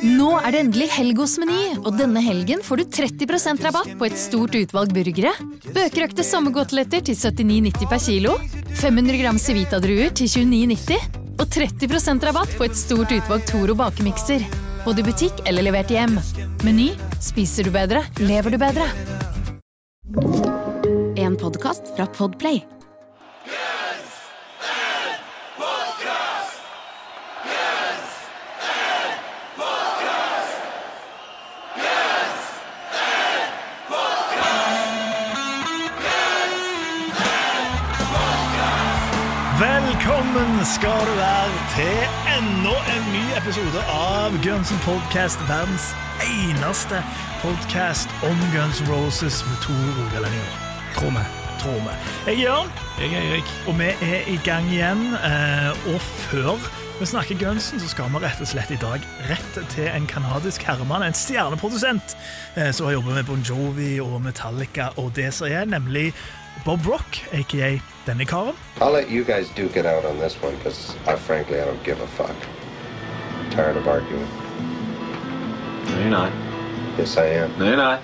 Nå er det endelig helg hos Meny, og denne helgen får du 30% rabatt på et stort utvalg burgere. bøkerøkte sommergodteletter til 79,90 per kilo. 500 gram Civita-druer til 29,90. Og 30% rabatt på et stort utvalg Toro bakemikser. Både i butikk eller levert hjem. Meny spiser du bedre, lever du bedre. En podkast fra Podplay. Skal du være til enda en ny episode av Guns N' Podcast, verdens eneste podcast om Guns N' Roses med to rogalendinger. Tror vi. Tror vi. Jeg er Jørn, Jeg er Erik. og vi er i gang igjen. eh, Og før vi snakker Gunsen, så skal vi rett og slett i dag rett til en kanadisk herremann, en stjerneprodusent, eh, som har jobbet med Bon Jovi og Metallica og det som er, nemlig Bob Rock, aka denne karen. I'll let you guys duke it out on this one because I frankly I don't give a fuck. Tired of arguing. No, you're not. Yes, I am. No, you're not.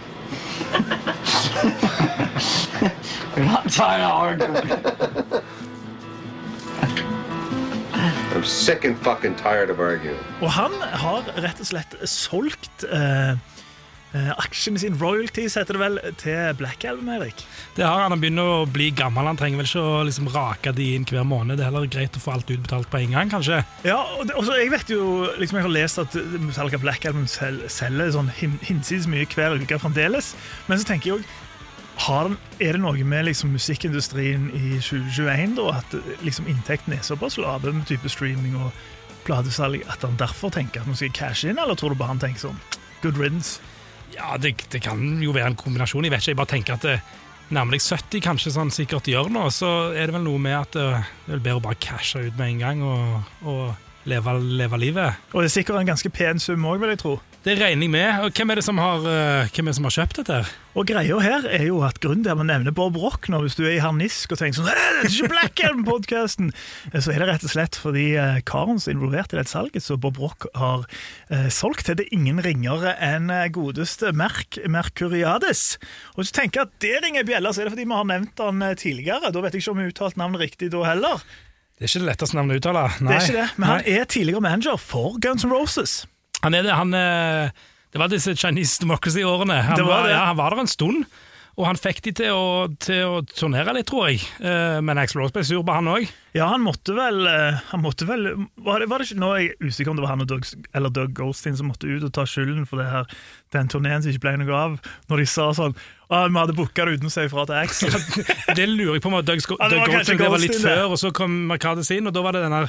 you're not tired of arguing. I'm sick and fucking tired of arguing. Og han har rett og slett solgt eh, eh, aksjene sine, royalties heter det vel, til Black Album, Erik. Det har Han han begynner å bli gammel. Han trenger vel ikke å liksom rake de inn hver måned. Det er heller greit å få alt utbetalt på en gang, kanskje. Ja, og det, også, jeg vet jo, liksom jeg har lest at Metallica Black Album sel, selger sånn hin, hinsides mye hver uke fremdeles, men så tenker jeg har, er det noe med liksom, musikkindustrien i 2021 da, at liksom, inntekten er såpass lave med type streaming og platesalg, at han derfor tenker at nå skal jeg cashe inn, eller tror du bare han tenker sånn, good riddance? Ja, det, det kan jo være en kombinasjon. Jeg vet ikke, jeg bare tenker at det nærmer deg 70 kanskje sånn sikkert gjør nå, så er det vel noe med at eh, det er bedre å bare cashe ut med en gang og, og leve, leve livet. Og det er sikkert en ganske pen sum også, vil jeg tro. Det regner jeg med. Og hvem er det som har, eh, hvem er det som har kjøpt dette? her? Og greia her er jo at grunnen til at man nevner Bob Rock nå, hvis du er i harnisk og tenker sånn «Hæ, det er ikke Black Album-podcasten, så er det rett og slett fordi eh, karen som er involvert i dette salget, så Bob Rock har eh, solgt til det ingen ringere enn eh, godeste Merk Mercuriades. Og hvis du tenker at det ringer bjella, så er det fordi vi har nevnt han eh, tidligere. Da vet jeg ikke om vi har uttalt navnet riktig da heller. Det er ikke det letteste navnet å uttale. Nei. Det er ikke det, men han er tidligere manager for Guns N' Roses. Han er det, han eh, Det var disse Chinese Democracy-årene. Han, Det var det. Ja, han var der en stund, og han fikk de til å, til å turnere litt, tror jeg. Eh, men Axl Rose ble sur på han òg. Ja, han måtte vel, eh, han måtte vel var det, var det ikke, Nå er jeg usikker om det var han Doug, eller Doug Goldstein som måtte ut og ta skylden for det her, den turneen som ikke ble noe av, når de sa sånn ah, Vi hadde booka det uten å si ifra til Axel. Det lurer jeg på om Doug, Doug kanskje Goldstein det var litt før, og så kom Mercades inn, og da var det denne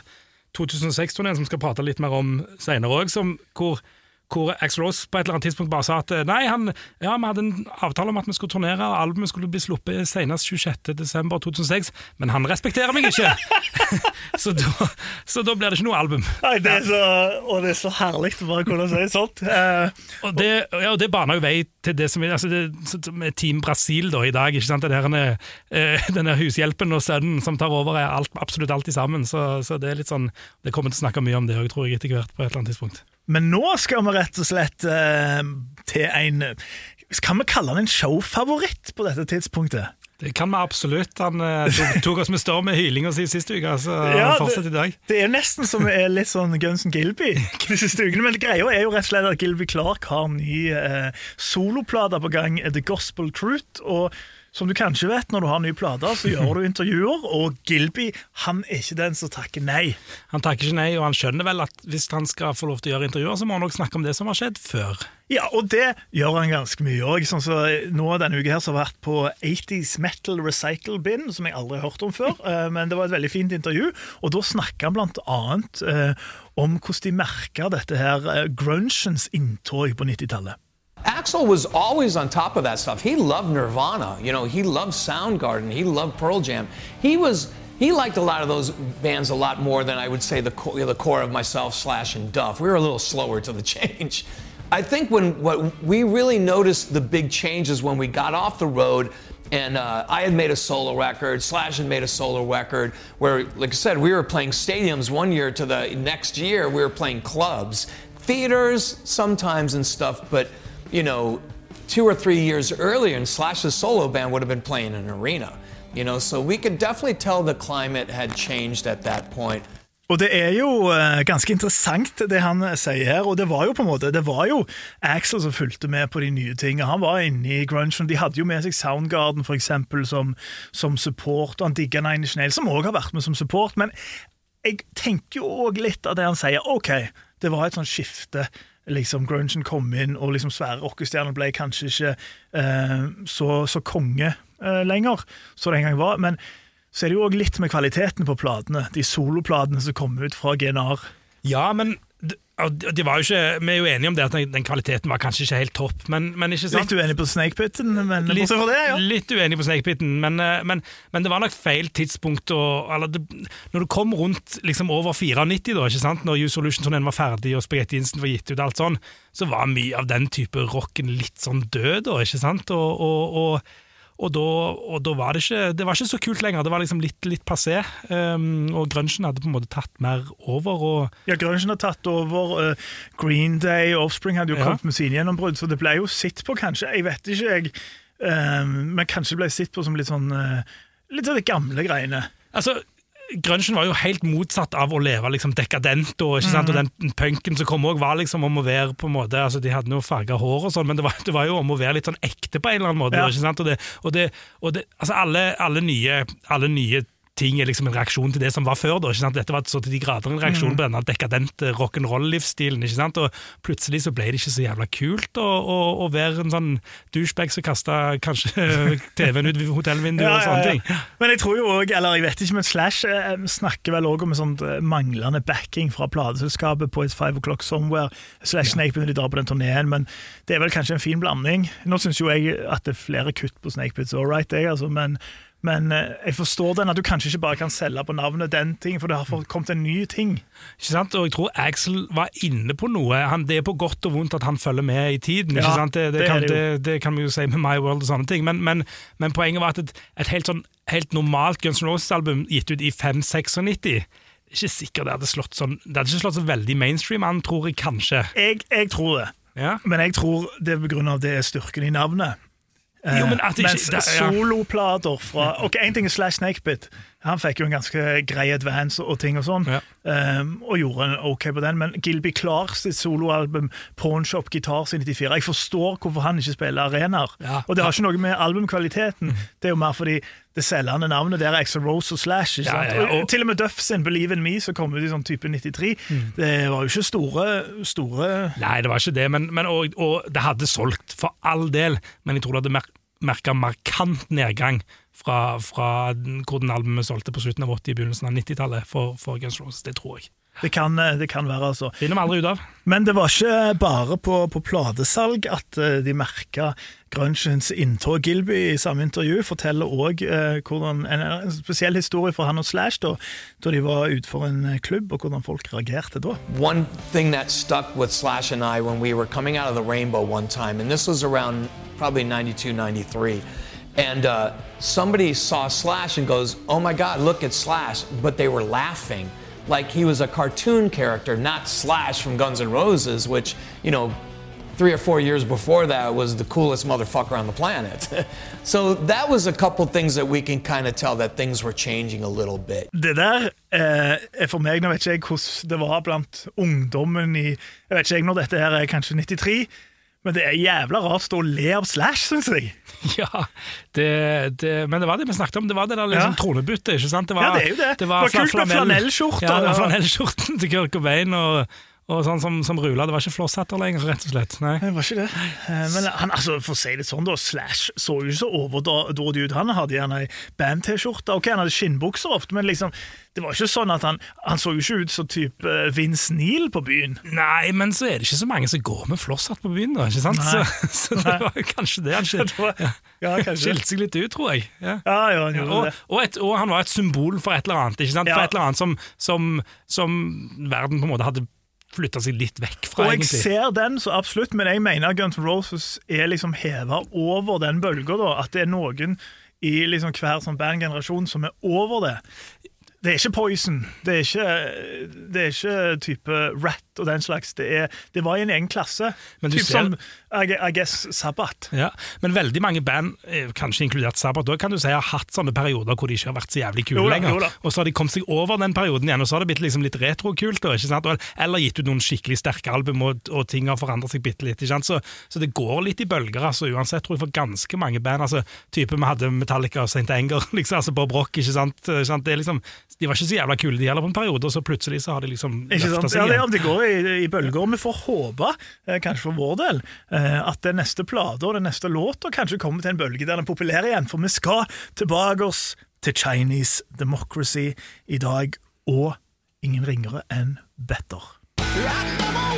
2006-turneen som vi skal prate litt mer om senere òg, hvor hvor Axl Rose på et eller annet tidspunkt bare sa at eh, nei, han, ja, vi hadde en avtale om at vi skulle turnere, og albumet skulle bli sluppet senest 26.12.2006, men han respekterer meg ikke! så, da, så da blir det ikke noe album. Nei, det er så, og det er så herlig å bare kunne si sånt. Eh, Og det, ja, og det baner jo vei til det som altså det, som er Team Brasil da, i dag. ikke sant? Det der, eh, denne hushjelpen og sønnen som tar over, er alt, absolutt alltid sammen. Så, så det er litt sånn, det kommer til å snakke mye om det òg, tror jeg, etter hvert. på et eller annet tidspunkt. Men nå skal vi rett og slett eh, til en Kan vi kalle han en showfavoritt på dette tidspunktet? Det kan vi absolutt. Han eh, tok, oss med storm med hylinga si sist uke, så Ja, han i dag. Det er nesten som vi er litt sånn Guns N' Gilby de siste ukene. Men greia er jo rett og slett at Gilby Clark har ny eh, soloplate på gang, The Gospel Truth. Og som du kanskje vet, når du har nye plater, så gjør du intervjuer, og Gilby han er ikke den som takker nei. Han takker ikke nei, og han skjønner vel at hvis han skal få lov til å gjøre intervjuer, så må han også snakke om det som har skjedd før. Ja, og det gjør han ganske mye òg. Sånn så nå denne uka her så har jeg vært på 80s Metal Recycle Bin, som jeg aldri har hørt om før. eh, Men det var et veldig fint intervju, og da snakka han blant annet eh, om hvordan de merka dette her grunchens inntog på 90-tallet. Axel was always on top of that stuff. He loved Nirvana. You know, he loved Soundgarden. He loved Pearl Jam. He was he liked a lot of those bands a lot more than I would say the core, the core of myself, Slash, and Duff. We were a little slower to the change. I think when what we really noticed the big changes when we got off the road. And uh, I had made a solo record. Slash had made a solo record where, like I said, we were playing stadiums one year to the next year we were playing clubs theaters sometimes and stuff, but you know, two or three years earlier, and Slash's solo band would have been playing an arena. You know, so we could definitely tell the climate had changed at that point. Og det er jo eh, ganske interessant det han sier her, og det var jo på en måte Det var jo Axel som fulgte med på de nye tingene. Han var inne i grungen. De hadde jo med seg Soundgarden for eksempel, som, som support, og han digga Nine Inch Nails, som òg har vært med som support. Men jeg tenker jo òg litt av det han sier. OK, det var et sånt skifte. Liksom Grungen kom inn, og liksom svære rockestjerner ble kanskje ikke eh, så, så konge eh, lenger, så det en gang var. Men så er det jo òg litt med kvaliteten på platene. De soloplatene som kom ut fra GNR. Ja, men de var jo ikke, vi er jo enige om det at den, kvaliteten var kanskje ikke helt topp, men, men ikke sant? Litt uenig på Snakepitten, men Litt, fra det, ja. litt uenig på Snakepitten, men, eh, men, men det var nok feil tidspunkt. Og, eller det, når du kom rundt liksom over 94, da, ikke sant? når U Solution-turneen var ferdig og Spaghetti Instant var gitt ut, alt sånn, så var mye av den type rocken litt sånn død, da, ikke sant? Og, og, og, og, da, og da var det ikke Det var ikke så kult lenger. Det var liksom litt, litt passé. Um, og grunchen hadde på en måte tatt mer over. og Ja, Grunchen har tatt over. Uh, Green Day og Offspring hadde jo Ja. kommet med sine gjennombrudd, så det ble jo sett på, kanskje. Jeg vet ikke, jeg. Um, men kanskje det ble sett på som litt sånn uh, Litt av de gamle greiene. Altså, Grunchen var jo helt motsatt av å leve liksom dekadent, og, sant? og den punken som kom òg, var liksom om å være på en måte altså De hadde noe farga hår og sånn, men det var, det var jo om å være litt sånn ekte på en eller annen måte. Ja. Og det, og det, og det, altså alle, alle, nye, alle nye ting er liksom en reaksjon til det som var før. da, ikke sant? Dette var så til de grader en reaksjon på denne dekadente rock'n'roll-livsstilen. ikke sant? Og plutselig så ble det ikke så jævla kult å, å, å være en sånn douchebag som kasta kanskje TV-en ut hotellvinduet og sånne ting. Men jeg tror jo også, eller jeg vet ikke, men Slash eh, snakker vel òg om en sånn eh, manglende backing fra plateselskapet på It's Five O'Clock Somewhere. Slash Snake begynner de drar på den turneen, men det er vel kanskje en fin blanding. Nå syns jo jeg at det er flere kutt på Snakepits, all right, jeg, altså, men men eh, jeg forstår den at du kanskje ikke bare kan selge på navnet den ting, for det har kommet en ny ting. Ikke sant? Og jeg tror Axel var inne på noe. Han, det er på godt og vondt at han følger med i tiden. Ja, sant? Det, det, det kan, det kan vi jo si med My World og sånne ting. Men, men, men poenget var at et, et helt, sånn, helt normalt Guns N' Roses-album gitt ut i 5-96 ikke sikkert det hadde slått sånn Det hadde ikke slått så veldig mainstream an, tror jeg kanskje. Jeg, jeg tror det, Ja. men jeg tror det er er styrken i navnet. Jo, men at det ikke- Mens det- ja. soloplater fra Ok, En ting er Slash Snakebit. Han fikk jo en ganske grei advance og ting og sånn, Ja. um, og gjorde en ok på den. Men Gilby Clarks sitt soloalbum Pawnshop Guitars i 94 Jeg forstår hvorfor han ikke spiller arenaer. Ja. Og det har ikke noe med albumkvaliteten. Det er jo mer fordi det selgende navnet der er Axel Rose og Slash. Ja, ja, ja, og- til og med Duff sin Believe in Me, som kom ut i sånn type 93, det var jo ikke store, store Nei, det var ikke det, men, men og, og det hadde solgt, for all del. Men jeg tror det hadde mer, merka markant nedgang fra, fra den- hvordan albumet solgte på slutten av 80- og begynnelsen av 90-tallet for, for Guns Roses. Det tror jeg. Det kan, det kan være, altså. Finner vi aldri ut av. Men det var ikke bare på, på platesalg at eh, de merka grunchens inntog. Gilby i samme intervju forteller òg eh, hvordan en, en spesiell historie fra han og Slash da, da de var ute for en eh, klubb, og hvordan folk reagerte da. One thing that stuck with Slash and I when we were coming out of the rainbow one time, and this was around probably 92, 93. And uh, somebody saw Slash and goes, Oh my God, look at Slash. But they were laughing like he was a cartoon character, not Slash from Guns N' Roses, which, you know, three or four years before that was the coolest motherfucker on the planet. so that was a couple things that we can kind of tell that things were changing a little bit. Det der eh, er for meg Nå vet ikke jeg hvordan det var blant ungdommen i Jeg vet ikke når dette her er kanskje 93, men det er jævla rart å le av Slash, syns jeg. Ja, det, det, men det var det vi snakket om. Det var det der liksom Ja. tronebyttet. ikke sant? Det var, Ja, det er jo det. Det var fla- kult med flanellskjorta. Ja, det var ja. flanellskjorten til Kurt Cobain og, og sånn som, som rula. Det var ikke flosshatter lenger, rett og slett. Nei. Det var ikke det. Eh, Men han, altså, for å si det sånn, da, Slash så jo ikke så overdådig ut. Han hadde gjerne ei band-T-skjorte. Ok, han hadde skinnbukser ofte, men liksom, det var ikke sånn at han Han så jo ikke ut som type eh, Vince Neil på byen. Nei, men så er det ikke så mange som går med flosshatt på byen, da. ikke sant? Så, så det var kanskje det han skilte ja, skilt seg litt ut, tror jeg. Ja. Ja, ja, han gjorde og, det. og, et, og han var et symbol for et eller annet, ikke sant? For et eller annet som, som, som verden på en måte hadde flytta seg litt vekk fra, Og jeg ser den så absolutt, men jeg mener Guns N' Roses er liksom heva over den bølga. da, At det er noen i liksom hver sånn bandgenerasjon som er over det. Det er ikke Poison. Det er ikke, det er ikke type Rat og den slags. Det, er, det var i en egen klasse. Men du typ ser- som I, I guess Sabbat. Ja, Men veldig mange band, eh, kanskje inkludert Sabbat, da kan du si har hatt sånne perioder hvor de ikke har vært så jævlig kule Jo jo lenger. da. Og så har de kommet seg over den perioden igjen, og så har det blitt liksom litt retrokult. Eller gitt ut noen skikkelig sterke album, og, og ting har forandret seg bitte litt. Så, så det går litt i bølger, altså, uansett, tror jeg, for ganske mange band. altså, type Vi hadde Metallica og St. Anger, liksom, altså Bob Rock. ikke sant? Eh, ikke sant? Det liksom, De var ikke så jævla kule, de heller, på en periode, og så plutselig så har de liksom løfta seg seg Ja, det, igjen. det går i, i bølger. Vi får håpe, eh, kanskje for vår del, at den neste plata og den neste låta kanskje kommer til en bølge der den er populær igjen. For vi skal tilbake oss til Chinese Democracy i dag, og ingen ringere enn Better. Ja,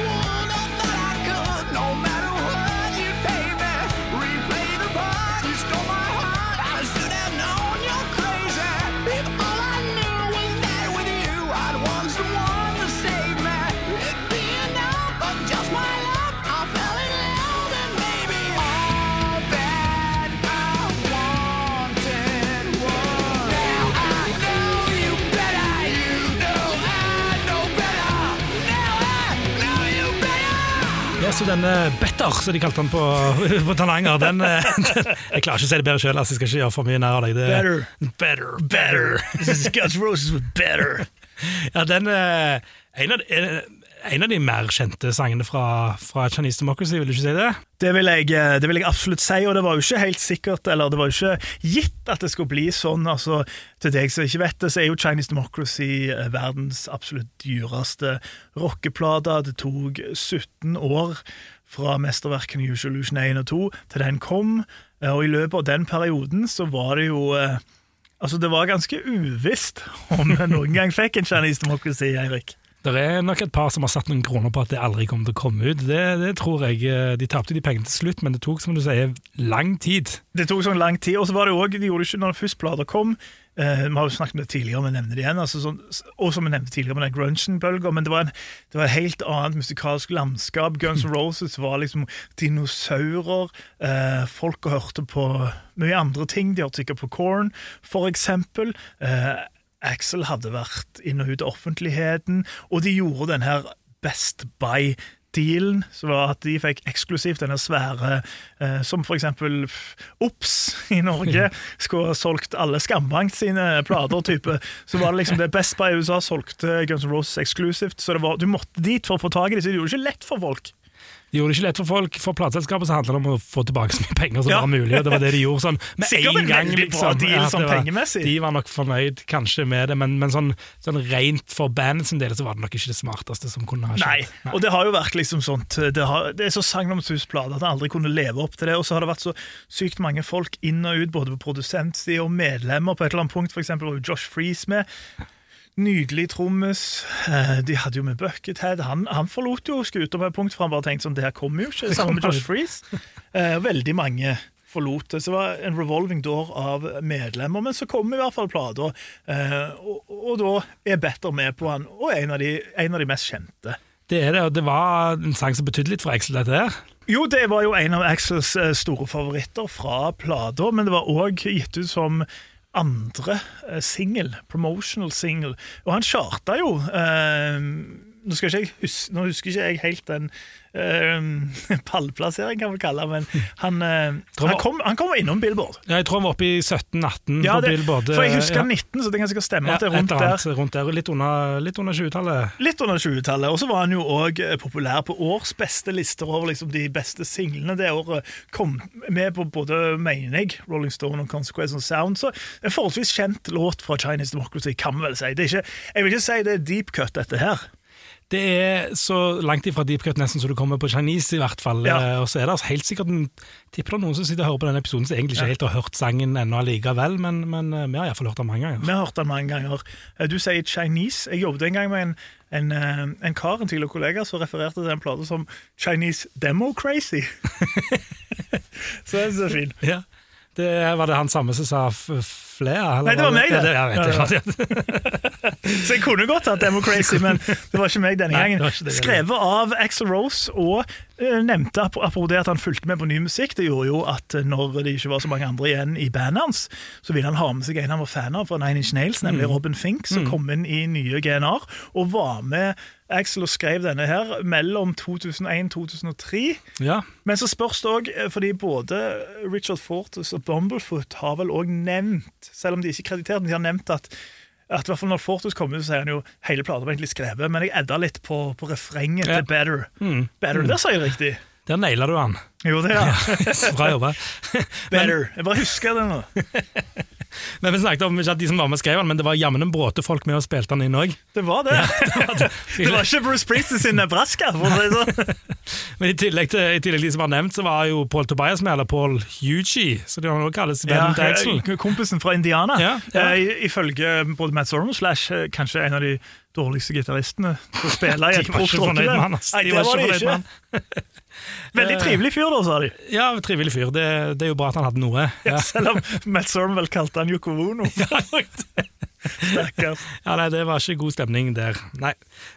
så denne Better, som de kalte den på, på Tananger, den, eh, den Jeg klarer ikke å si det bedre sjøl, altså, jeg skal ikke gjøre for mye nær av deg. Det, Better. Better, Better! This is Guns Roses with Better! Ja, den eh, en, av, en, en av de mer kjente sangene fra, fra Chinese Democracy, vil du ikke si det? Det vil, jeg, eh, det vil jeg absolutt si, og det var jo ikke helt sikkert, eller det var jo ikke gitt at det skulle bli sånn. altså Til deg som ikke vet det, så er jo Chinese Democracy eh, verdens absolutt dyreste rockeplate. Det tok 17 år fra mesterverkene Usual Illusion 1 og 2 til den kom, eh, og i løpet av den perioden så var det jo Altså, det var ganske uvisst om vi noen gang fikk en Chinese Democracy, Eirik. Det er nok et par som har satt noen kroner på at det aldri kommer til å komme ut. Det, det tror jeg. eh, De tapte de pengene til slutt, men det tok, som du sier, lang tid. Det tok sånn lang tid, og så var det òg de gjorde det ikke når først plater kom. Eh, vi har jo snakket om det tidligere, men nevner det igjen. Altså sånn, og som vi nevnte tidligere med den grunchen-bølga. men det var, en, det var et helt annet musikalsk landskap. Guns N' Roses var liksom dinosaurer. Eh, folk hørte på mye andre ting. De hørte sikkert på Korn, for eksempel. Eh, Axel hadde vært inn og ut av offentligheten, og de gjorde den her Best Buy dealen, som var at de fikk eksklusivt denne svære eh, Som for eksempel Ops i Norge skulle ha solgt alle Skambank sine plater. type Så var det liksom det Best Buy i USA solgte Guns N' Roses eksklusivt. Så det var, du måtte dit for å få tak i det, så det gjorde det ikke lett for folk. De gjorde det ikke lett for folk. For plateselskapet handla det om å få tilbake så mye penger som Ja. var mulig. og Det var det de gjorde sånn med Sikkert en gang. liksom. deal sånn var- De var nok fornøyd kanskje med det, men, men sånn, sånn rent for bandet sin del så var det nok ikke det smarteste som kunne ha skjedd. Nei, Nei. og det har jo vært liksom sånt Det, har, det er så sagnomsusplate at han aldri kunne leve opp til det. Og så har det vært så sykt mange folk inn og ut, både på produsentsida og medlemmer. På et eller annet punkt for eksempel, var jo Josh Freeze med. Nydelig trommis. Eh, De hadde jo med Buckethead. Han, han forlot jo skuta på et punkt, for han bare tenkte sånn Det her kommer jo ikke. Sammen med Josh Freeze. Eh, Veldig mange forlot det. Så det var en revolving door av medlemmer. Men så kom i hvert fall plata, eh, og, og da er Better med på han, og en av de, en av de mest kjente. Det er det, og det var en sang som betydde litt for Axel, dette her. Jo, det var jo en av Axels store favoritter fra plata, men det var òg gitt ut som andre eh, singel, promotional single. Og han charta jo eh, nå, skal ikke jeg huske, nå husker ikke jeg helt den uh, pallplasseringen, kan vi kalle det, men han, uh, han, kom, han kom innom Billboard. Ja, Jeg tror han var oppe i 17-18 Ja, på Billboard. for jeg husker ja. 19, så det kan sikkert stemme at det er rundt annet, der. rundt der, litt under, litt under 20-tallet. Litt under 20-tallet. Og så var han jo òg populær på års beste lister over liksom de beste singlene det året. Kom med på både, mener jeg, Rolling Stone og Consequence of Sound. Så en forholdsvis kjent låt fra Chinese Democracy, kan vi vel si. Det ikke, jeg vil ikke si det er deep cut, dette her. Det er så langt ifra deep cut nesten så du kommer på Chinese, i hvert fall. Ja. Eh, Og så er det helt sikkert en, tipper det noen som sitter og hører på denne episoden som egentlig ikke helt har hørt sangen ennå allikevel, men, men eh, vi har iallfall hørt den mange ganger. Vi har hørt den mange ganger. Eh, Du sier Chinese. Jeg jobbet en gang med en, en, en kar, en tidligere kollega, som refererte til en plate som Chinese Demo Crazy. så det er så fint. Ja. Det var det han samme som sa eller Nei, det var meg, Ja, det. jeg vet, Ja, det. Så jeg kunne godt hatt Demo Crazy, men det var ikke meg denne gangen. Skrevet av Axel Rose, og eh, nevnte apropos det at han fulgte med på ny musikk. Det gjorde jo at eh, når det ikke var så mange andre igjen i bandet hans, så ville han ha med seg en han var fan av fra Nine Inch Nails, nemlig Mm. Robin Fink, som kom inn i nye GNR, og var med Axel og skrev denne her mellom 2001-2003. Ja. Men så spørs det òg, fordi både Richard Fortus og Bumblefoot har vel òg nevnt, selv om de ikke er kreditert, de har nevnt at at hvert fall Når Fortus kom ut, så sier han jo hele plata var egentlig skrevet, men jeg edda litt på, på refrenget Ja. til Better. Mm. Better, Der sa jeg riktig. Der naila du han. Jo, det, ja. Bra jobba. Better. Jeg bare husker det nå. Men vi snakket om ikke at de som var med skrev den, men det var jammen en bråte folk med og spilte den inn òg. Det var det. Det var ikke Bruce Springsteen sin Nebraska. For å si det sånn. Men i tillegg til i tillegg til de som var nevnt, så var jo Paul Tobias med, eller Paul Hugie, så det også kalles vennen til Axel. Ja, kompisen fra Indiana. Ja, ja. Eh, Ifølge både Matt Sorum Slash eh, kanskje en av de dårligste gitaristene til å spille i De et var ikke fornøyd med han. Nei, De det var var de ikke. Veldig trivelig fyr, da, sa de. Ja, trivelig fyr. Det, det er jo bra at han hadde noe. Ja. Selv om Matt Sorum vel kalte han Yoko Wono. Stakkars. Ja, nei, Det var ikke god stemning der. Nei.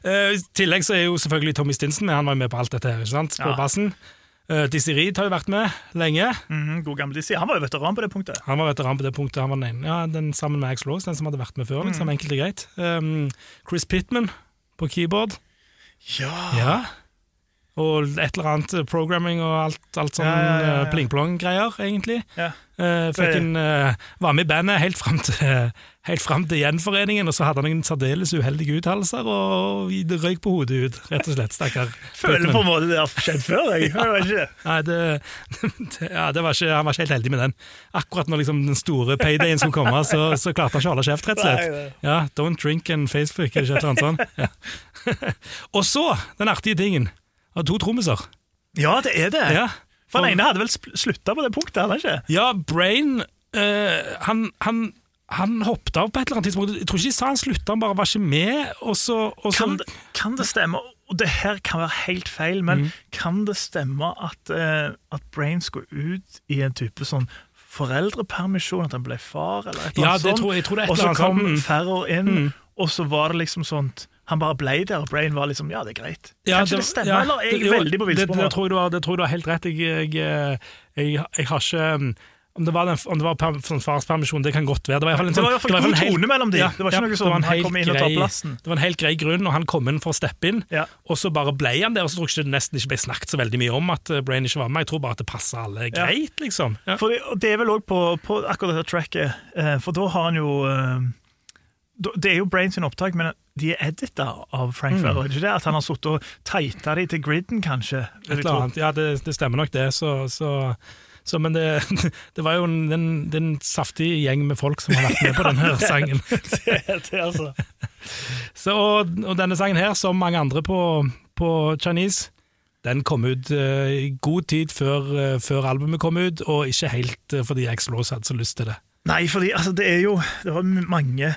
Eh, I tillegg så er jo selvfølgelig Tommy Stinson med. Han var jo med på alt dette her, ikke sant? På Ja. bassen. Uh, Dizzie Reed har jo vært med lenge. Mhm, god gamle Dizzie. Han var jo veteran på det punktet. Han var veteran på det punktet. Han var den ene. Ja, den sammen med Axl Rose, den som hadde vært med før. liksom, enkelt og greit. Um, Chris Pittman på keyboard. Ja. Ja. Og et eller annet eh, programming og alt, alt sånn Ja, ja, ja, ja. eh, pling-plong-greier, egentlig. Ja. Uh, fucking, eh, var med i bandet helt fram til, helt til gjenforeningen, og så hadde han noen særdeles uheldige uttalelser, og det røyk på hodet ut, rett og slett. Stakkar. Føler på en måte det har skjedd før. Jeg. Jeg ikke. Nei, det, det, ja, det var ikke, han var ikke helt heldig med den. Akkurat når liksom den store paydayen skulle komme, så, så klarte han ikke å holde kjeft, rett og slett. Ja, Don't drink and Facebook, er ikke et eller annet sånt? Ja. og så, den artige tingen, av to trommiser. Ja, det er det. Ja. For den ene hadde vel slutta på det punktet, hadde han ikke? Ja, Brain eh, han, han, han hoppet av på et eller annet tidspunkt. Jeg tror ikke de sa han slutta, han bare var ikke med. Og så, og så Kan det, kan det stemme, og det her kan være helt feil, men Mm. kan det stemme at, eh, at Brain skulle ut i en type sånn foreldrepermisjon, at han ble far, eller et eller annet ja, sånt? og så kom Ferrer kom sånt, mm. Inn, og så var det liksom sånt Han bare ble der, og Brain var liksom Ja, det er greit. Ja, Kanskje det, stemmer, ja, eller er jeg er jo, veldig på det, villspor det, nå? tror du har, det tror du har helt rett. Jeg, jeg, jeg, jeg har ikke um, om det var, den, om det var per, sånn farspermisjon, det kan godt være. Det var i hvert fall en Det sånn- det god tone mellom de. Det var ikke noe det sånn, han kom inn og tar plassen. Det var en helt grei grunn, og han kom inn for å steppe inn, Ja. og så bare ble han der. Og så tror jeg ikke det nesten ikke ble snakket så veldig mye om at eh, Brain ikke var med. Jeg tror bare at det passer alle Ja. greit, liksom. Ja. For det, det er vel òg på, på akkurat dette tracket, eh, for da har han jo eh, Det er jo Brain sin opptak, men de er edita av Frank Mm. Det ikke det? At han har sittet og tighta de til griden, kanskje? Et eller annet. Ja, det, det stemmer nok, det. Så, så, så men det, det var jo en, en, en saftig gjeng med folk som har vært med på denne sangen. det, det, altså. Så, og, og denne sangen her, som mange andre på, på Chinese, den kom ut uh, i god tid før, uh, før albumet kom ut, og ikke helt uh, fordi Axl Rose hadde så lyst til det. Nei, fordi altså, det er jo Det var mange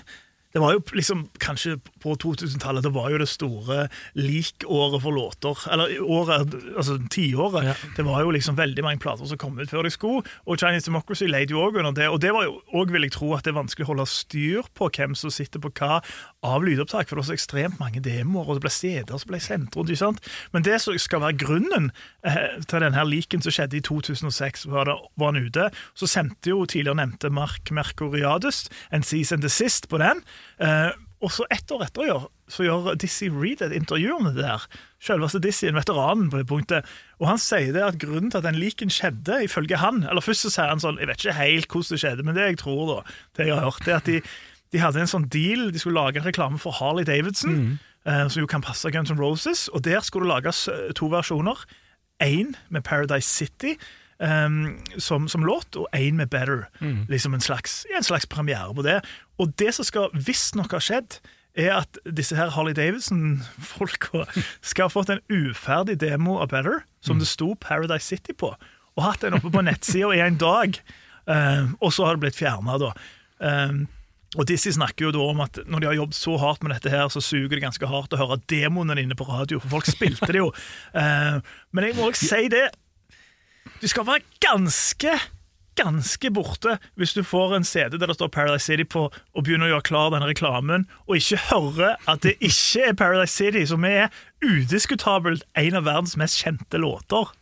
det var jo liksom, Kanskje på 2000-tallet det var jo det store likåret for låter. Eller året, altså tiåret. Ja. Det var jo liksom veldig mange plater som kom ut før de skulle. Og Chinese Democracy leide jo òg under det. Og det var jo òg, vil jeg tro, at det er vanskelig å holde styr på hvem som sitter på hva av lydopptak. For det var så ekstremt mange demoer, og det ble steder som ble sendt rundt. ikke sant? Men det som skal være grunnen eh, til denne leaken som skjedde i 2006, var, det, var han ute, så sendte jo tidligere nevnte Mark Mercuriadus en Seas and desist på den. Eh, og så ett år etter gjør, så gjør Dizzie Reed et intervju om det der. Selveste Dizzie, en veteranen på det punktet. Og han sier det at grunnen til at den liken skjedde, ifølge han Eller først så sier han sånn Jeg vet ikke helt hvordan det skjedde, men det jeg tror, da, det jeg har hørt, er at de, de hadde en sånn deal. De skulle lage en reklame for Harley Davidson, eh, som jo kan passe Guns N' Roses. Og der skulle det lages eh, to versjoner. Én med Paradise City. Um, som, som låt, og én med Better. Liksom en slags, en slags premiere på det. Og det som skal visstnok ha skjedd, er at disse her Harley Davidson-folka skal ha fått en uferdig demo av Better, som det sto Paradise City på, og hatt den oppe på nettsida i en dag. Um, og så har det blitt fjerna, da. Eh, og Dizzie snakker jo da om at når de har jobbet så hardt med dette, her, så suger det ganske hardt å høre demoene dine på radio, for folk spilte det jo. Eh, men jeg må også si det Du skal være ganske ganske borte hvis du får en CD der det står Paradise City på, og begynner å gjøre klar denne reklamen, og ikke hører at det ikke er Paradise City, som er udiskutabelt en av verdens mest kjente låter.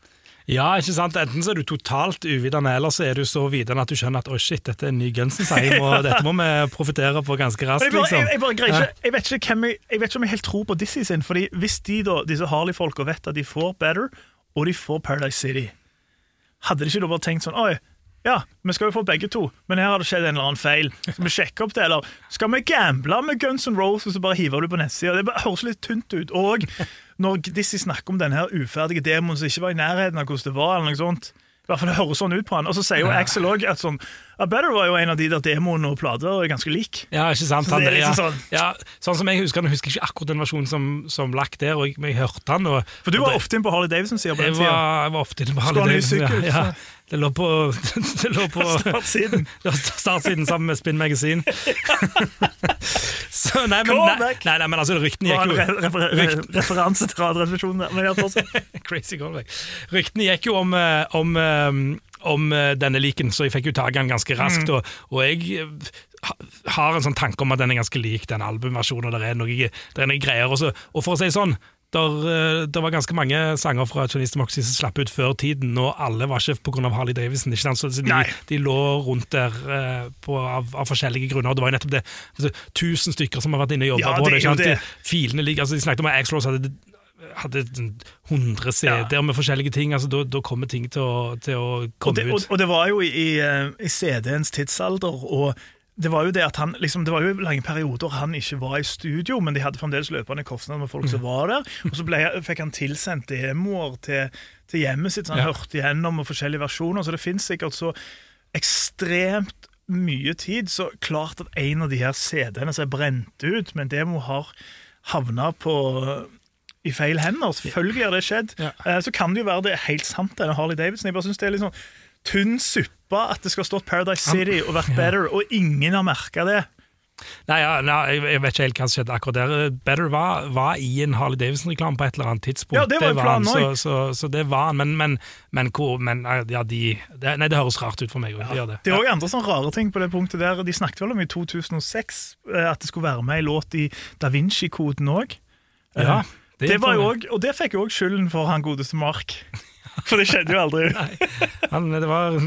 Ja, ikke sant? Enten så er du totalt uvitende, eller så er du så vitende at du skjønner at å shit, dette er en ny Gunsensheim, og dette må vi profitere på ganske raskt. Jeg, bare, liksom. jeg, jeg, ikke, jeg, vet ikke hvem jeg, jeg vet ikke om jeg helt tror på Dizzie sin. Fordi Hvis de da, disse Harley-folka vet at de får Better, og de får Paradise City, hadde de ikke da bare tenkt sånn Oi, ja, vi skal jo få begge to, men her har det skjedd en eller annen feil. Skal vi sjekke opp det, eller skal vi gamble med Guns N' Roses og bare hive det på nettsida? Det bare høres litt tynt ut. Og når Dizzie snakker om denne her uferdige demoen som ikke var i nærheten av hvordan det var, eller noe sånt i hvert fall Det høres sånn ut på han. Og så sier jo Axel òg at sånn A Better var jo en av de der demoene og plater er ganske lik. Ja, ikke sant? Så det Han- ja, liksom sånn- ja, sånn som jeg husker han, husker ikke akkurat den versjonen som, som lagt der, og jeg, men jeg hørte han. Og, For du og var det- ofte inn på Harley Davidson-sida på den tida. jeg var ofte inne på Harley Davidson, Ja, ja. Det lå på, det lå på Startsiden. Ja, sammen med Spin Magasin. Så, nei, men, nei, nei, nei, men altså, ryktene gikk jo re refer re referanse til Radioresepsjonen. der. Crazy callback. Ryktene gikk jo om, eh, om, eh, om eh, denne liken, så jeg fikk jo tak i den ganske raskt. Mm. Og, og jeg eh, har en sånn tanke om at den er ganske lik den albumversjonen. og Det er noe, der er noe greier. også. og for å si sånn, der, eh, der var ganske mange sanger fra Chinese Democracy som slapp ut før tiden, og alle var ikke pga. Harley Davidson. Ikke sant? Så de, de lå rundt der uh, på, av, av forskjellige grunner. Og Det var jo nettopp det. Altså, tusen stykker som har vært inne og jobba Ja, på det ikke sant? det. Filene ligger, altså, De snakket om at Axl Rose hadde hadde 100 CD-er med forskjellige ting. altså Da, kommer ting til å, til å Og komme det, ut. og det var jo i, i, eh, i CD-ens tidsalder, og det var jo det at han, liksom, det var jo lange perioder han ikke var i studio, men de hadde fremdeles løpende kostnader med folk som var der. Og så ble, fikk han tilsendt demoer til, til hjemmet sitt, så han Ja. hørte igjennom og forskjellige versjoner. Så det finnes sikkert så ekstremt mye tid, så klart at en av de her CD-ene som er brent ut men demo, har havna på i feil hender. Selvfølgelig har det skjedd. Ja. Eh, Så kan det jo være det er helt sant, denne Harley Davidson. Jeg bare synes det er litt sånn tynn suppe at det skal stått Paradise City og vært better, og ingen har merka det. Nei, ja, nei, jeg- vet ikke helt hva som skjedde akkurat der. Better var, var i en Harley Davidson-reklame på et eller annet tidspunkt. Ja, det var jo han, planen så, så, så det var han. Men, men, men, hvor, men ja, de, det, Nei, det høres rart ut for meg Ja. Det gjør det. Det er òg andre sånne rare ting på det punktet der. De snakket vel om i 2006 eh, at det skulle være med ei låt i Da Vinci-koden òg. Ja, det det var jo tror og det fikk jo òg skylden for han godeste Mark. For det skjedde jo aldri. Han, det var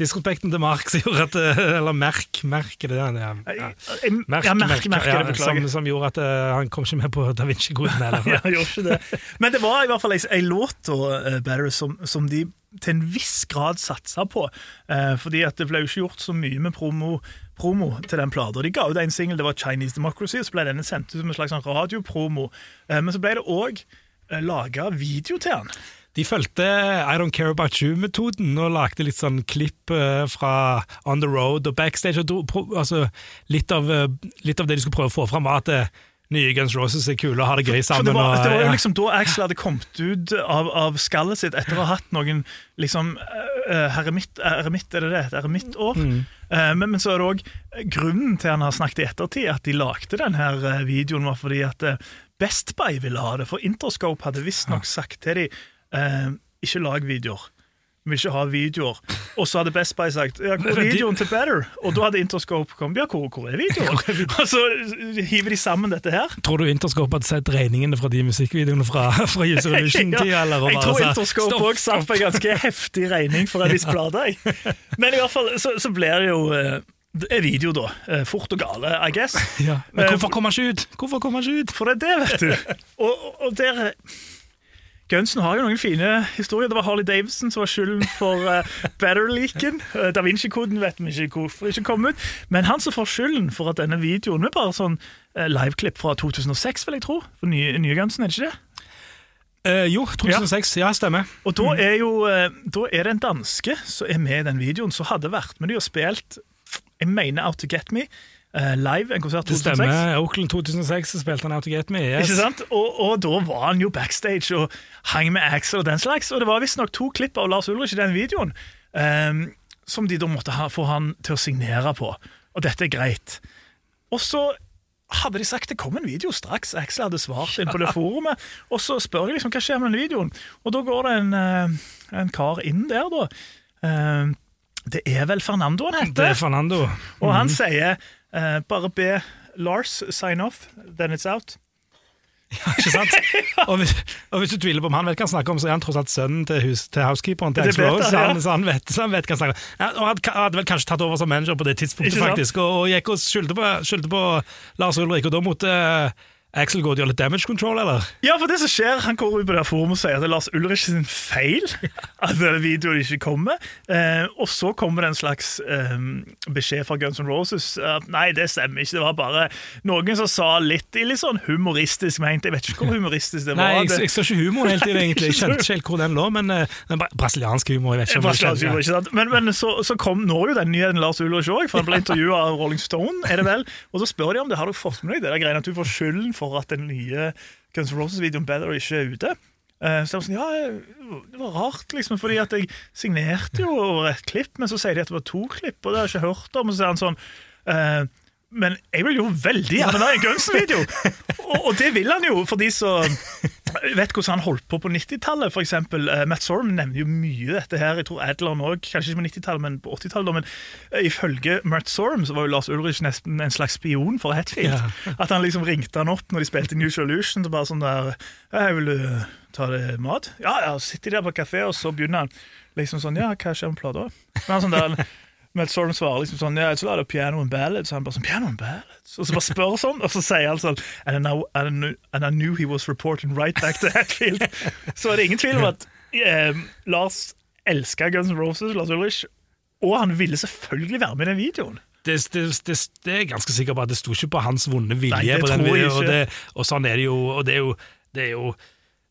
disrespekten til Mark som gjorde at Eller Merk, Merk er det? Ja, Merk, ja, Merk, merke, ja, som, som gjorde at eh, han kom ikke med på Da Vinci-koden. Ja, gjorde ikke det. Men det var i hvert fall ei, låt da, eh, Better, som, som de til en viss grad satsa på. Eh, fordi at det ble jo ikke gjort så mye med promo, promo til den plata. De ga ut en singel, det var Chinese Democracy, og så ble denne sendt ut som en slags sånn radiopromo. Eh, men så ble det òg eh, laga video til den. De fulgte I Don't Care About You-metoden og lagde litt sånn klipp eh, fra On The Road og backstage. Og altså, litt, av, eh, litt av det de skulle prøve å få fram, var at eh, nye Guns Roses er kule og har det gøy sammen. det var, og, det var jo liksom da Axel hadde kommet ut av, av skallet sitt etter å ha hatt noen liksom uh, heremitt, er det det? Et eremittår. Eh, men, men så er det òg grunnen til han har snakket i ettertid, at de lagde denne videoen, var fordi at Best Buy ville ha det. For Interscope hadde visstnok sagt til dem eh, ikke lag videoer. Vi vil ikke ha videoer. Og så hadde Best Buy sagt ja, hvor er videoen til Better? Og da hadde Interscope kommet. Ja, hvor, hvor er videoen? Og så hiver de sammen dette her. Tror du Interscope hadde sett regningene fra de musikkvideoene fra, fra User Revision-tida? Ja, jeg tror Interscope òg satt på en ganske heftig regning for en viss plate. Men i hvert fall så, så blir det jo eh, det er video, da. Eh, Fort og gale, I guess. Ja. Men hvorfor kommer han ikke ut? Hvorfor kommer han ikke ut? For det er det, vet du. Og- og der Gunsen har jo noen fine historier. Det var Harley Davidson som var skylden for uh, Better-leaken. Uh, da Vinci-koden vet vi ikke hvorfor ikke kom ut. Men han som får skylden for at denne videoen er bare sånn uh, liveklipp fra 2006, vil jeg tro. For nye, nye Gunsen, er det ikke det? Uh, jo, 2006. Ja, stemmer. Og da er jo eh, Da er det en danske som er med i den videoen, som hadde vært med de og spilt Jeg mener Out to Get Me eh, live, en konsert 2006. Det stemmer. Oakland 2006 så spilte han Out to Get Me. Yes. Ikke sant? Og, og da var han jo backstage og hang med Axel og den slags. Og det var visstnok to klipp av Lars Ulrich i den videoen um, som de da måtte ha, få han til å signere på. Og dette er greit. Og så hadde de sagt det kom en video straks. Axel hadde svart inn på det forumet. Og så spør jeg liksom hva skjer med den videoen. Og da går det en, eh, en kar inn der, da. ehm, Det er vel Fernando han heter? Det er Fernando. Fernando. Og han sier eh, bare be Lars sign off, then it's out. Ja, Ikke sant? og, hvis, og hvis du tviler på om han vet hva han snakker om, så er han tross alt sønnen til, hus, til housekeeperen til vet Rose. han, Så han, så han, vet, så han vet hva han snakker om. Ja, og hadde, hadde vel kanskje tatt over som manager på det tidspunktet, faktisk, og, og gikk og skyldte på, skyldte på Lars Ulrik, og da måtte eh, Axel går og gjøre litt damage control, eller? Ja, for det som skjer, Han går ut på det forumet og sier at det er Lars Ulrich sin feil at denne videoen ikke kommer. Eh, og så kommer det en slags eh, beskjed fra Guns N' Roses at nei, det stemmer ikke. Det var bare noen som sa litt i litt sånn humoristisk ment. Jeg vet ikke hvor humoristisk det Nei, var. jeg, jeg så ikke humoren helt i det, egentlig. Jeg skjønte ikke helt hvor den lå, men uh, den bra- brasilianske humor, jeg vet ikke om Brasiliansk humor, ikke sant? Men, men så, så kom, når jo den nyheten Lars Ulrich òg, for han ble intervjua av Rolling Stone. er det vel? Og så spør de om det har du fått med deg det der greiene at du får skylden for at den nye Guns N' Roses-videoen Better ikke er ute. Eh, Så jeg var sånn, ja, Det var rart, liksom, fordi at jeg signerte jo over et klipp, men så sier de at det var to klipp, og det har jeg ikke hørt om. Og så sier han sånn eh, Men jeg vil jo veldig gjerne ha en Guns-video! og, og det vil han jo, for de som vet hvordan han holdt på på 90-tallet. For eksempel, eh, Matt Sorum nevner jo mye dette her. Jeg tror Adler òg, kanskje ikke på 90-tallet, men på 80-tallet. Men uh, ifølge Matt Sorum så var jo Lars Ulrich nesten en slags spion for Hetfield. At han liksom ringte han opp når de spilte New Solution. Så bare sånn der jeg 'Vil du ta deg mat?' Ja, ja. Sitter de der på kafé, og så begynner han liksom sånn 'Ja, hva skjer med plata?' Men han sånn der Matt Sorum svarer liksom sånn Ja, så er det piano and ballads. Så han bare sånn Piano and ballads? Og så bare spør sånn, og så sier han sånn and I, know, and, I knew, and I knew he was reporting right back to Hatfield. så er det ingen tvil om at eh, Lars elska Guns N' Roses, Lars Ulrich, og han ville selvfølgelig være med i den videoen. det, det, det, det er jeg ganske sikker på at det sto ikke på hans vonde vilje. Nei, på den tror jeg videoen, og, det, og sånn er det jo. Og det er jo, det er jo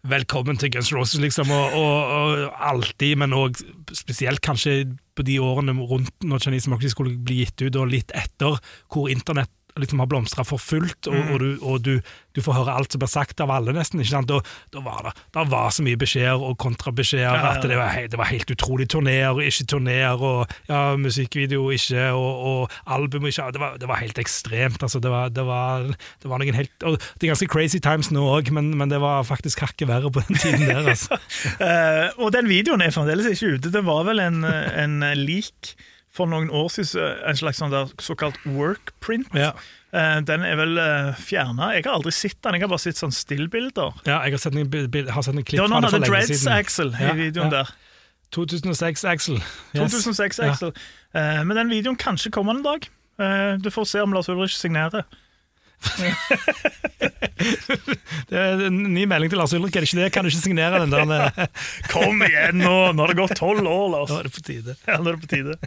velkommen til Guns Roses, liksom, og, og, og alltid, men òg spesielt kanskje på de årene rundt når Chinese Democracy skulle bli gitt ut, og litt etter, hvor internett liksom har blomstra for fullt, og, og, du, og du, du får høre alt som blir sagt av alle, nesten. ikke sant? Da, da var det da var så mye beskjeder og kontrabeskjeder ja, ja. at det var, det var helt utrolig. Turneer og ikke turneer, og ja, musikkvideo ikke, og, og album ikke. Det var, det var helt ekstremt. altså Det var, det var, det var noen helt og Det er ganske crazy times nå òg, men, men det var faktisk hakket verre på den tiden der. altså. uh, og den videoen er fremdeles ikke ute. Det var vel en, en leak for noen år siden, en slags sånn der såkalt workprint. Ja. Eh, den er vel uh, fjerna. Jeg har aldri sett den, jeg har bare sett sånn stillbilder. Ja, jeg har sett en, har sett en klipp Det var fra noen det for hadde lenge dreads, siden. Axel, i Ja, videoen ja. der. 2006, Axel. Yes. 2006, Axel. Ja. men den videoen kanskje kommer en dag. Eh, du får se om Lars Ulrich signerer. Det er en ny melding til Lars Ulrik, er det ikke det? Kan du ikke signere den der? eh, Kom igjen nå! Nå har det gått tolv år, Lars. Nå er det på tide. Ja, nå er det på tide.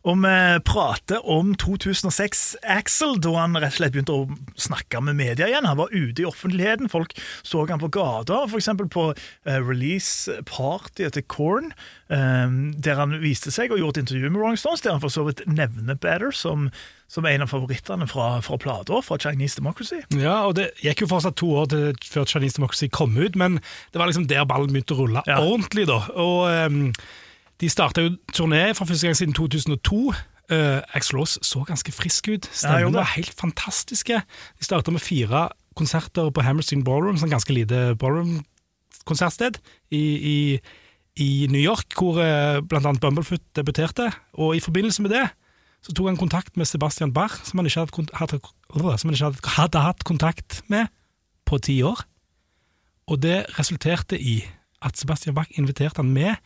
Og vi prater om 2006 Axel, da han rett og slett begynte å snakke med media igjen. Han var ute i offentligheten, folk så han på gata, f.eks. på eh, release-partyet til Korn, eh, der han viste seg og gjorde et intervju med Rolling Stones, der han for så vidt nevner Better som, som en av favorittene fra, fra plata, fra Chinese Democracy. Ja, og det gikk jo fortsatt to år til, før Chinese Democracy kom ut, men det var liksom der ballen begynte å rulle Ja. ordentlig, da. Og ehm, de starta jo turné for første gang siden 2002. Uh, Rose så ganske frisk ut. Ja, Stemmen var helt fantastiske. De starta med fire konserter på Hammerstein Ballroom, sånn ganske lite ballroom-konsertsted i, i, i New York, hvor uh, blant annet Bumblefoot debuterte. Og i forbindelse med det så tok han kontakt med Sebastian Bach, som han ikke hadde, hadde, som han ikke hadde, hadde hatt kontakt med på ti år. Og det resulterte i at Sebastian Bach inviterte han med,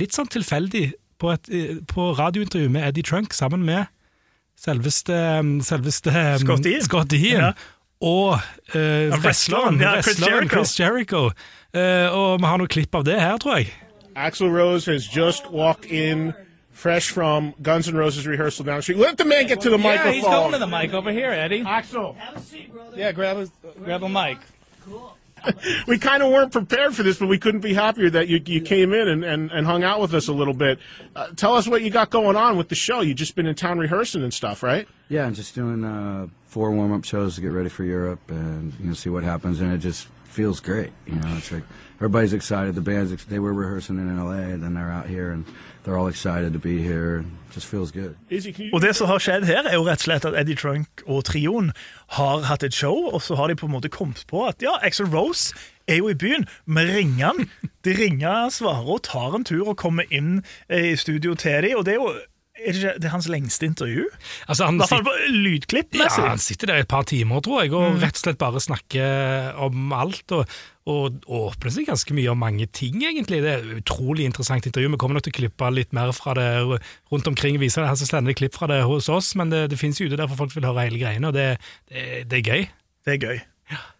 litt sånn tilfeldig, på et eh, på radiointervju med Eddie Trunk sammen med selveste, selveste Scott Ian. Scott Ian. Ja. Og uh, wrestleren, ja, Chris. Chris Jericho. Uh, og vi har noen klipp av det her, tror jeg. Axl Rose has just walked in fresh from Guns N' Roses rehearsal down the street. Let the man get to the Yeah, microphone. he's going to the mic over here, Eddie. Axel, Yeah, grab a grab a mic. we kind of weren't prepared for this, but we couldn't be happier that you, you came in and, and, and hung out with us a little bit. Uh, tell us what you got going on with the show. You've just been in town rehearsing and stuff, right? Yeah, I'm just doing uh, four warm up shows to get ready for Europe and you know see what happens, and it just feels great. You know, it's like everybody's excited. The bands ex- they were rehearsing in LA, and then they're out here, and they're all excited to be here. and it Just feels good. Og det som har skjedd her, er jo rett og slett at Eddie Trunk og trioen har hatt et show, og så har de på en måte kommet på at ja, Axel Rose er jo i byen. Vi ringer han. De ringer, svarer og tar en tur og kommer inn eh, i studio til dem. Og det er jo er det, ikke, det er hans lengste intervju. Altså, han I hvert fall lydklippmessig. Ja, han sitter der i et par timer, tror jeg, og rett og slett bare snakker om alt. Og, og åpner seg ganske mye om mange ting, egentlig. Det er et utrolig interessant intervju. Vi kommer nok til å klippe litt mer fra det rundt omkring, vise det her så slender klipp fra det hos oss, men det, det jo ute der for folk vil høre hele greiene, og det, det, det er gøy. Det er gøy.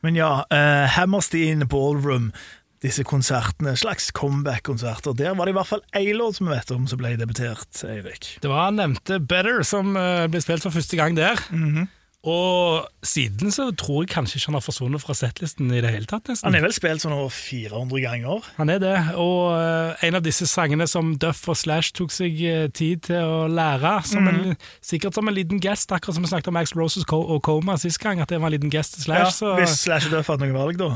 Men ja, uh, Hammerstein Ballroom, disse konsertene, slags comeback-konserter, der var det i hvert fall én låt som vi vet om som ble debutert, Eirik. Det var nevnte Better som eh, ble spilt for første gang der. Mhm. Og siden så tror jeg kanskje ikke han har forsvunnet fra settlisten i det hele tatt, nesten. Han er vel spilt sånn over 400 ganger. Han er det, og eh, en av disse sangene som Duff og Slash tok seg eh, tid til å lære, som mm. en, sikkert som en liten gest, akkurat som vi snakket om Max Roses Co og Coma sist gang, at det var en liten gest til Ja, Slash. så, hvis Slash og Duff hadde noe valg, da.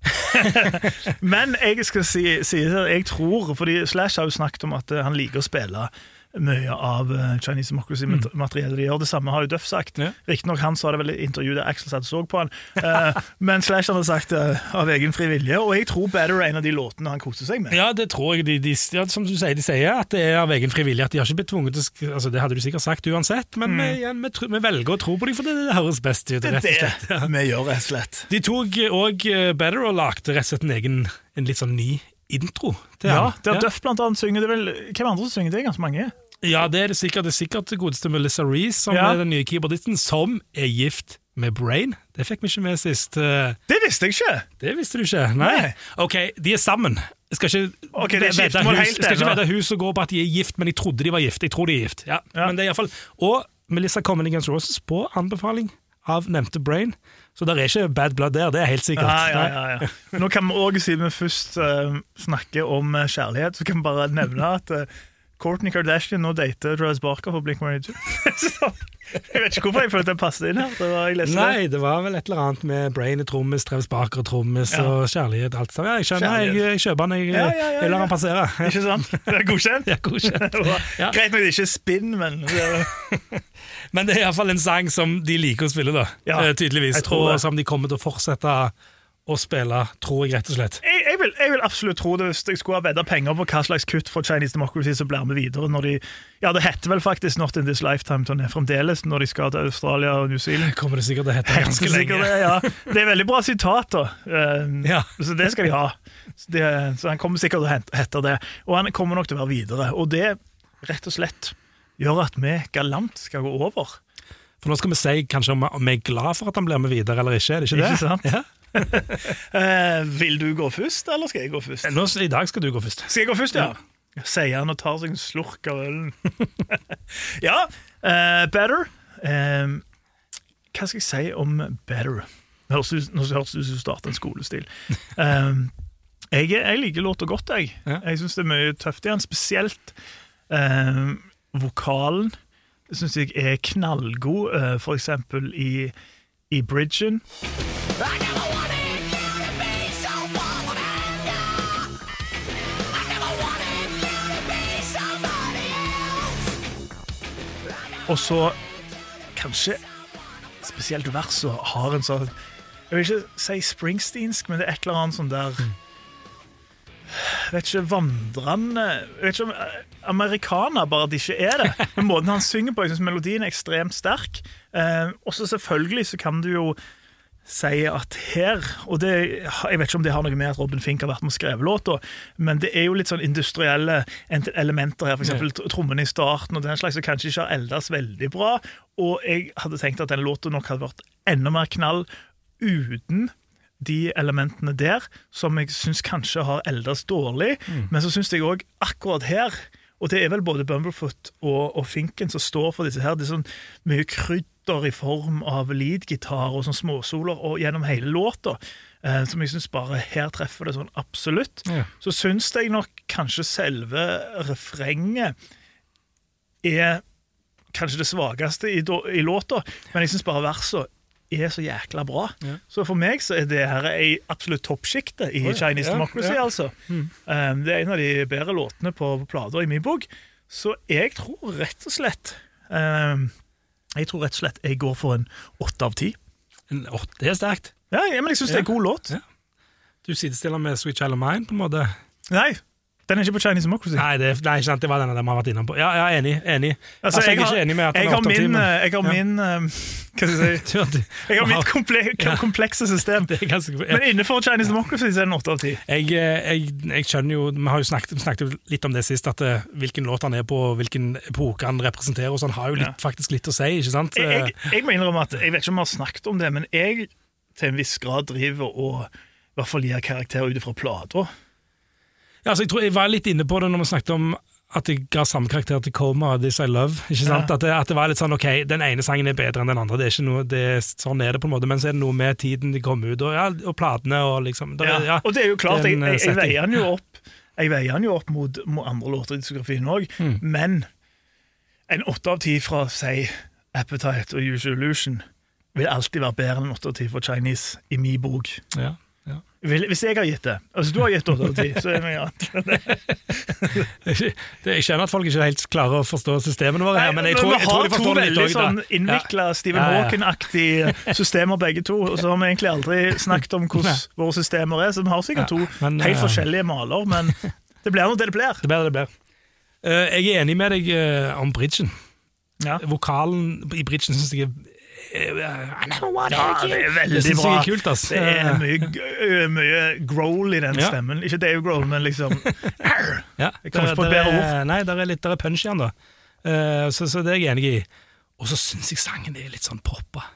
Men jeg skal si, si jeg tror, fordi Slash har jo snakket om at han liker å spille mye av eh, Chinese Democracy-materiellet de gjør. Det samme har jo Duff sagt. Ja. Riktignok han sa det vel i intervjuet der Axel satt og så på han, uh, men Slash hadde sagt det av egen fri vilje, og jeg tror Better er en av de låtene han koser seg med. Ja, det tror jeg. De, de, ja, som du sier, de sier at det er av egen fri vilje. At de har ikke blitt tvunget til altså, Det hadde du sikkert sagt uansett, men vi, igjen, vi, vi velger å tro på dem, for det, det høres best ut. Det rett og slett. det vi gjør, rett og slett. De tok òg Better og lagde rett og slett en egen en litt sånn ny intro. til Ja, det er ja. Duff blant annet synger det vel Hvem andre som synger det? Ganske mange. Ja, det er det sikkert. Det er sikkert godeste Melissa Reece, som Ja. er den nye keyboardisten, som er gift med Brain. Det fikk vi ikke med sist. eh, Det visste jeg ikke! Det visste du ikke? Nei. Nei. Ok, de er sammen. Jeg skal ikke okay, vedde hus, skal hus og gå på at de er gift, men jeg trodde de var gift. Jeg tror de er gift. Ja. Ja. Men det er i fall Og Melissa kommer inn i Guns Roses på anbefaling av nevnte Brain. Så det er ikke bad blood der, det er helt sikkert. Ja, ja, ja. Nå kan vi også, siden vi først uh, snakker om eh, kjærlighet, så kan vi bare nevne at uh, Courtney Kardashian nå dater Travis Barker på Blink-182. Så, jeg vet ikke hvorfor jeg følte jeg passet inn her. Det var, Nei, det var vel et eller annet med Brain er trommis, Travis Barker er trommis Ja. og kjærlighet. alt sånt. Ja, jeg skjønner, jeg, jeg kjøper den. Jeg, Ja, ja, jeg lar den passere. Ikke sant? Det er godkjent? Ja, godkjent. Ja. Greit nok det ikke er spinn, men det Men det er iallfall en sang som de liker å spille, da. Eh, tydeligvis. Og som de kommer til å fortsette å spille, tror jeg rett og slett. jeg, jeg, vil, jeg vil absolutt tro det hvis jeg skulle ha vedda penger på hva slags kutt for Chinese Democracy som blir med videre. når de, Ja, Det heter vel faktisk Not In This Lifetime-turné fremdeles når de skal til Australia og New Zealand. Kommer det sikkert til å hete det ganske lenge. Det, ja. det er veldig bra sitat, da. Uh, Ja. Så det skal de ha. Så, det, så han kommer sikkert til å hete det. Og han kommer nok til å være videre. Og det rett og slett gjør at vi galant skal gå over. For nå skal vi si kanskje om vi er glad for at han blir med videre, eller ikke. Er det ikke det? Ikke sant? Ja. Eh, vil du gå først, eller skal jeg gå først? Nå, I dag skal du gå først. Skal jeg gå først, ja? Sier han og tar seg en slurk av ølen. ja, eh, Better. Eh, hva skal jeg si om Better? Nå høres det ut som du starter en skolestil. Eh, jeg, jeg liker låta godt, jeg. Ja. Jeg syns det er mye tøft i den, spesielt eh, vokalen. Syns jeg er knallgod, eh, for eksempel i, i bridgen. Og så kanskje spesielt verset har en sånn Jeg vil ikke si springsteensk, men det er et eller annet sånn der Jeg vet ikke, vandrende vet ikke om eh, Amerikaner, bare at de ikke er det. Men måten han synger på, jeg syns melodien er ekstremt sterk. Eh, også selvfølgelig så kan du jo si at her Og det, jeg vet ikke om det har noe med at Robin Fink har vært med og skrevet låta, men det er jo litt sånn industrielle elementer her, f.eks. trommene i starten og den slags, som kanskje ikke har eldes veldig bra. Og jeg hadde tenkt at den låta nok hadde vært enda mer knall uten de elementene der, som jeg syns kanskje har eldes dårlig. Men så syns jeg òg akkurat her og det er vel både Bumblefoot og, og Finken som står for disse her. Det er sånn mye krydder i form av leadgitar og sånn småsoler og gjennom hele låta, eh, som jeg syns bare her treffer det sånn absolutt. Ja. Så syns jeg nok kanskje selve refrenget er kanskje det svakeste i, i låta, men jeg syns bare versene er så jækla bra. Ja. Så for meg så er det her i absolutt toppsjiktet i Oi, Chinese ja, Democracy, ja. altså. Um, det er en av de bedre låtene på, på plata i min bok. Så jeg tror rett og slett um, Jeg tror rett og slett jeg går for en åtte av ti. En- åh, det er sterkt. Ja, ja, men jeg syns det er en god låt. Ja. du sidestiller med Sweet Child of Mine, på en måte. Nei, den er ikke på Chinese Democracy. Nei, det, nei, ikke sant, det var den de har vært innom på. Ja, ja enig. enig. Altså, Altså, jeg, er har- ikke enig med at jeg er har min, eh, jeg har Ja. min eh, Hva skal jeg si? Jeg har mitt komple Ja. komplekse system. Er ganske, ja. Men innenfor Chinese Democracy så er den åtte av ti. jeg, eh, jeg, jeg skjønner jo Vi har jo snakket, snakket litt om det sist, at hvilken låt han er på, hvilken epoke han representerer, og sånn har jo litt, faktisk litt å si, ikke sant? Jeg, jeg, jeg må innrømme at jeg vet ikke om vi har snakket om det, men jeg til en viss grad driver og i hvert fall gir karakter ut ifra plata. Ja, altså, jeg tror jeg var litt inne på det når vi snakket om at jeg ga samme karakter til Coma og This I Love. ikke sant? Ja. At, det, at det var litt sånn ok, den ene sangen er bedre enn den andre. det er ikke noe, det er, Sånn er det på en måte, men så er det noe med tiden de kom ut, og, ja, og platene og liksom der, Ja. ja, Og det er jo klart, den, jeg, jeg, jeg veier den jo opp Jeg veier den jo opp mot, mot andre låter i diskografien òg, Mm. men en åtte av ti fra si Appetite og Usual Illusion vil alltid være bedre enn en åtte av ti fra Chinese i min bok. Ja, Hvis jeg har gitt det. Altså, du har gitt 8 av 10, så er det mye annet. Jeg skjønner at folk ikke helt klarer å forstå systemene våre, her, men jeg tror, vi jeg tror de to forstår det litt veldig også, da. sånn innvikla Ja, Stephen. Hawking-aktige systemer begge to, og så har vi egentlig aldri snakket om hvordan våre systemer er, så vi har sikkert to men, helt eh, forskjellige maler, men det blir nå det det blir. Det blir det det blir. Eh, jeg er enig med deg eh, om bridgen. Ja. Vokalen i bridgen syns jeg er eh, I never wanted Ja, det er veldig bra. Det, er kult, ass. Det er mye, mye growl i den Ja. stemmen. Ikke Dave Grohl, men liksom! Ja, Jeg kommer ikke på et bedre ord. Nei, der er litt der er punch igjen, da. Uh, så, så det er jeg enig i. Og så syns jeg sangen er litt sånn poppa.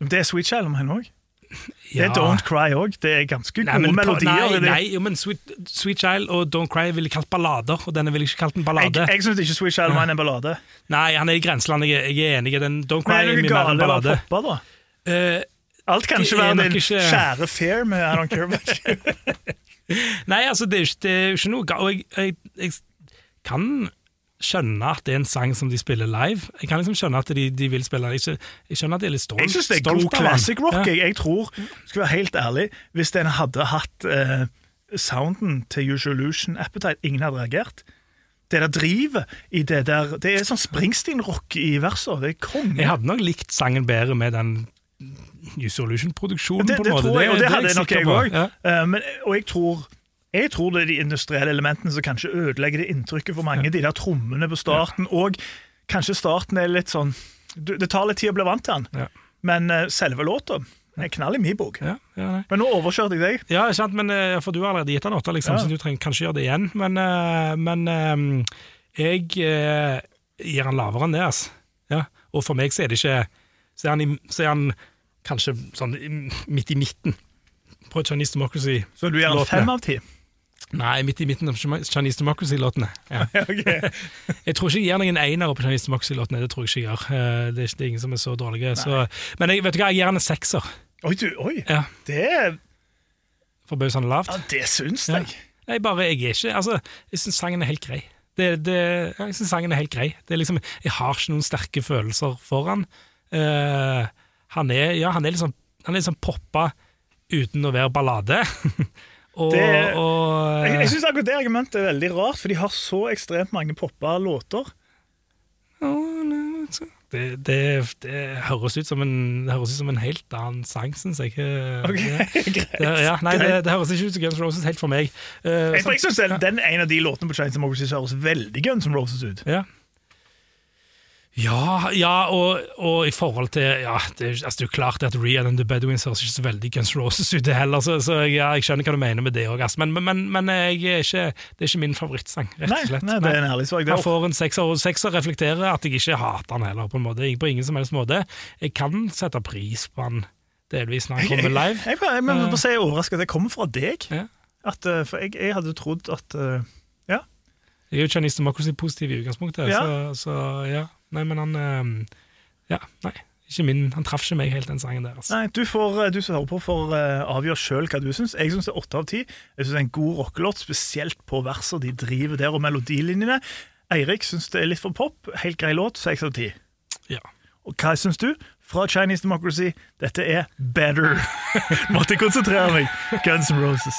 Det er Sweet Child om henne òg. Det er Don't Cry òg. Det er ganske Nei, men, melodier. nei, nei, jo, men Sweet, Sweet Child og Don't Cry ville kalt ballader, og denne ville ikke kalt en ballade. jeg syns ikke Sweet Child var en ballade. Nei, han er i grenseland, jeg, jeg er enig i den. Don't Men Cry er er mye mer en ballade. poppa, da? Uh, Alt kan ikke være din ikke- kjære fair med I don't care about you. Nei, altså, det er jo ikke, ikke noe Og jeg, jeg, jeg kan skjønne at det er en sang som de spiller live. Jeg kan liksom skjønne at de, de vil spille den. Jeg, jeg skjønner at de er litt stolt Jeg syns det er god classic rock. Ja. Jeg, jeg tror, skal være helt ærlig, hvis den hadde hatt eh, sounden til Usual Illusion Appetite, ingen hadde reagert. Det der drivet i det der Det er sånn Springsteen-rock i verset. Det er konge. Jeg hadde nok likt sangen bedre med den Usolution-produksjonen, det, på en måte. tror jeg, og det, det hadde nok jeg òg. Ja. og jeg tror jeg tror det er de industrielle elementene som kanskje ødelegger det inntrykket for mange. De der trommene på starten, og kanskje starten er litt sånn du, Det tar litt tid å bli vant til den, Ja. men eh, selve låta er knall i min bok. Ja, ja. Men nå overkjørte jeg deg. Ja, sant, men, eh, for du har allerede gitt den åtte, liksom, Ja. så du trenger kanskje gjøre det igjen. Men, eh, men jeg gir han lavere enn det. Altså. Ja. Og for meg så er det ikke Så er han, så er han kanskje sånn midt i midten på Chinese Democracy. Så du gir den låtene. fem av ti? Nei, midt i midten av Chinese Democracy-låtene. Ja. Jeg tror ikke jeg gir noen enere på Chinese Democracy-låtene. Det tror jeg ikke jeg gjør. Eh, Det er, er ingen som er så dårlige. Så, men jeg, vet du hva, jeg gir han en sekser. Oi, du, oi. Ja, Det, er- Forbausende lavt. ja, det syns Ja. jeg. Jeg bare, jeg er ikke Altså, jeg syns sangen er helt grei. Det, det, jeg synes sangen er helt grei. Det er liksom, jeg har ikke noen sterke følelser for han. Uh, han er ja, han er liksom Han er liksom poppa uten å være ballade. og, Det- og Jeg, jeg syns akkurat det argumentet er veldig rart, for de har så ekstremt mange poppa låter. det, det, det høres ut som en Det høres ut som en helt annen sang, syns jeg. Eh, Ok, greit. Det, ja, nei, det, det høres ikke ut som Guns N' Roses helt for meg. Uh, Jeg, jeg syns den, ene er en av de låtene på Chains of som høres veldig Guns N' Roses ut. Ja. Ja, ja og, og i forhold til ja, det, er- altså, det er jo klart at Rian and the Bedouins høres ikke så veldig Guns Roses ut, heller, så, så ja, jeg skjønner hva du mener med det òg. Men, men, men jeg er ikke, det er ikke min favorittsang, rett og slett. nei, det er en ærlig Det Han får en sekser, og sekser reflekterer at jeg ikke hater han heller, på en måte. På ingen som helst måte. Jeg kan sette pris på han delvis når han kommer live. Jeg, jeg, jeg, må uh, jeg er overrasket at det kommer fra deg. Ja. At, eh, for jeg, jeg hadde trodd at Ja Jeg er jo Chinese Democracy-positiv i utgangspunktet, så, så ja. Nei, men han eh, Ja, nei. Ikke min, han traff ikke meg helt, den sangen der. Altså. Nei, du, får, eh, du som hører på, får uh, avgjøre sjøl hva du syns. Jeg syns det er åtte av ti. Jeg synes det er en god rockelåt, spesielt på verser de driver der, og melodilinjene. Eirik syns det er litt for pop. Helt grei låt, seks av ti. Ja. Og hva syns du? Fra Chinese Democracy, dette er better. Måtte konsentrere meg. Guns N' Roses.